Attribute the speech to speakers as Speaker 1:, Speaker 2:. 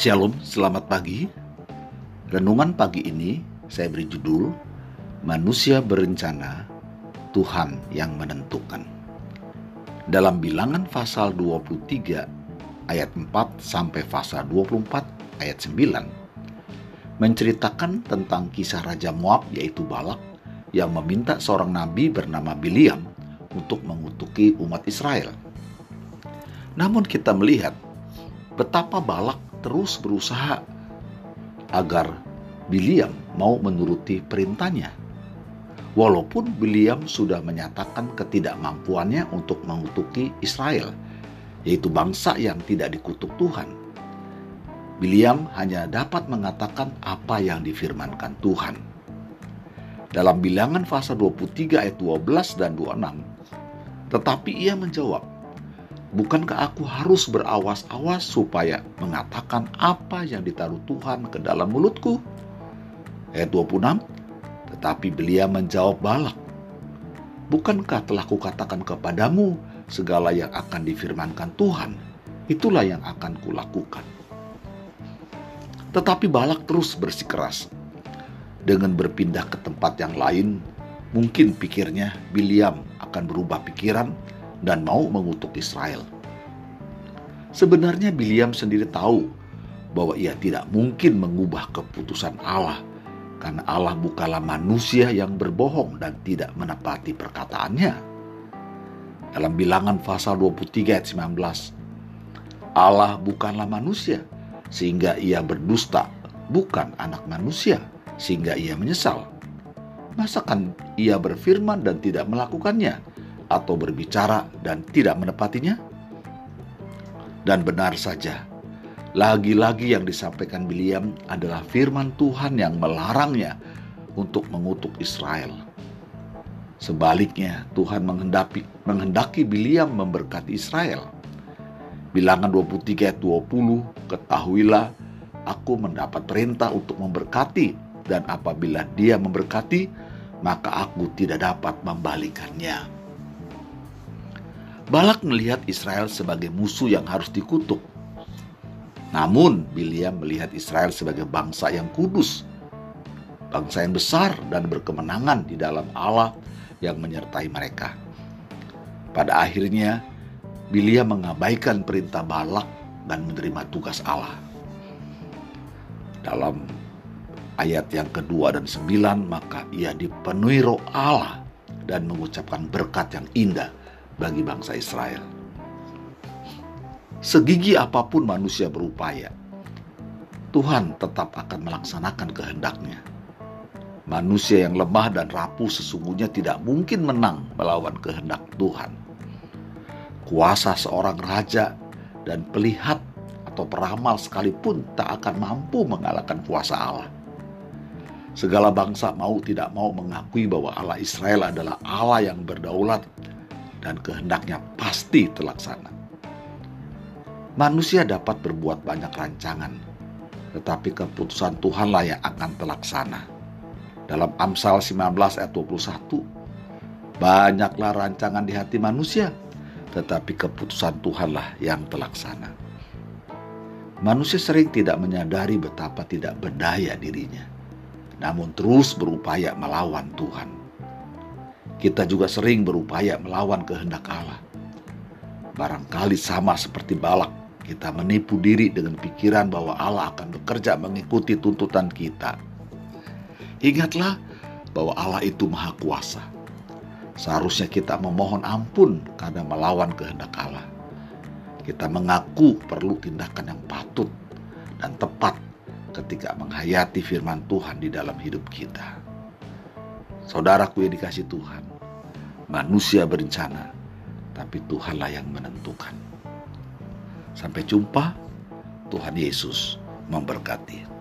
Speaker 1: Shalom, selamat pagi. Renungan pagi ini saya beri judul Manusia Berencana, Tuhan yang Menentukan. Dalam bilangan pasal 23 ayat 4 sampai pasal 24 ayat 9 menceritakan tentang kisah Raja Moab yaitu Balak yang meminta seorang nabi bernama Biliam untuk mengutuki umat Israel. Namun kita melihat betapa Balak terus berusaha agar Biliam mau menuruti perintahnya. Walaupun Biliam sudah menyatakan ketidakmampuannya untuk mengutuki Israel, yaitu bangsa yang tidak dikutuk Tuhan. Biliam hanya dapat mengatakan apa yang difirmankan Tuhan. Dalam bilangan fase 23 ayat 12 dan 26, tetapi ia menjawab, Bukankah aku harus berawas-awas supaya mengatakan apa yang ditaruh Tuhan ke dalam mulutku? Ayat 26, tetapi belia menjawab balak. Bukankah telah kukatakan kepadamu segala yang akan difirmankan Tuhan? Itulah yang akan kulakukan. Tetapi balak terus bersikeras. Dengan berpindah ke tempat yang lain, mungkin pikirnya Biliam akan berubah pikiran dan mau mengutuk Israel. Sebenarnya Biliam sendiri tahu bahwa ia tidak mungkin mengubah keputusan Allah karena Allah bukanlah manusia yang berbohong dan tidak menepati perkataannya. Dalam bilangan pasal 23 ayat 19, Allah bukanlah manusia sehingga ia berdusta, bukan anak manusia sehingga ia menyesal. Masakan ia berfirman dan tidak melakukannya? Atau berbicara dan tidak menepatinya? Dan benar saja, lagi-lagi yang disampaikan Biliam adalah firman Tuhan yang melarangnya untuk mengutuk Israel. Sebaliknya, Tuhan menghendaki, menghendaki Biliam memberkati Israel. Bilangan 23 ayat 20, ketahuilah aku mendapat perintah untuk memberkati dan apabila dia memberkati, maka aku tidak dapat membalikannya. Balak melihat Israel sebagai musuh yang harus dikutuk. Namun, Biliam melihat Israel sebagai bangsa yang kudus, bangsa yang besar dan berkemenangan di dalam Allah yang menyertai mereka. Pada akhirnya, Biliam mengabaikan perintah Balak dan menerima tugas Allah. Dalam ayat yang kedua dan sembilan, maka ia dipenuhi roh Allah dan mengucapkan berkat yang indah bagi bangsa Israel. Segigi apa pun manusia berupaya, Tuhan tetap akan melaksanakan kehendaknya. Manusia yang lemah dan rapuh sesungguhnya tidak mungkin menang melawan kehendak Tuhan. Kuasa seorang raja dan pelihat atau peramal sekalipun tak akan mampu mengalahkan kuasa Allah. Segala bangsa mau tidak mau mengakui bahwa Allah Israel adalah Allah yang berdaulat dan kehendaknya pasti terlaksana. Manusia dapat berbuat banyak rancangan, tetapi keputusan Tuhanlah yang akan terlaksana. Dalam Amsal 19 ayat 21, banyaklah rancangan di hati manusia, tetapi keputusan Tuhanlah yang terlaksana. Manusia sering tidak menyadari betapa tidak berdaya dirinya, namun terus berupaya melawan Tuhan kita juga sering berupaya melawan kehendak Allah. Barangkali sama seperti Balak, kita menipu diri dengan pikiran bahwa Allah akan bekerja mengikuti tuntutan kita. Ingatlah bahwa Allah itu Maha Kuasa. Seharusnya kita memohon ampun karena melawan kehendak Allah. Kita mengaku perlu tindakan yang patut dan tepat ketika menghayati firman Tuhan di dalam hidup kita. Saudaraku yang dikasih Tuhan, manusia berencana, tapi Tuhanlah yang menentukan. Sampai jumpa, Tuhan Yesus memberkati.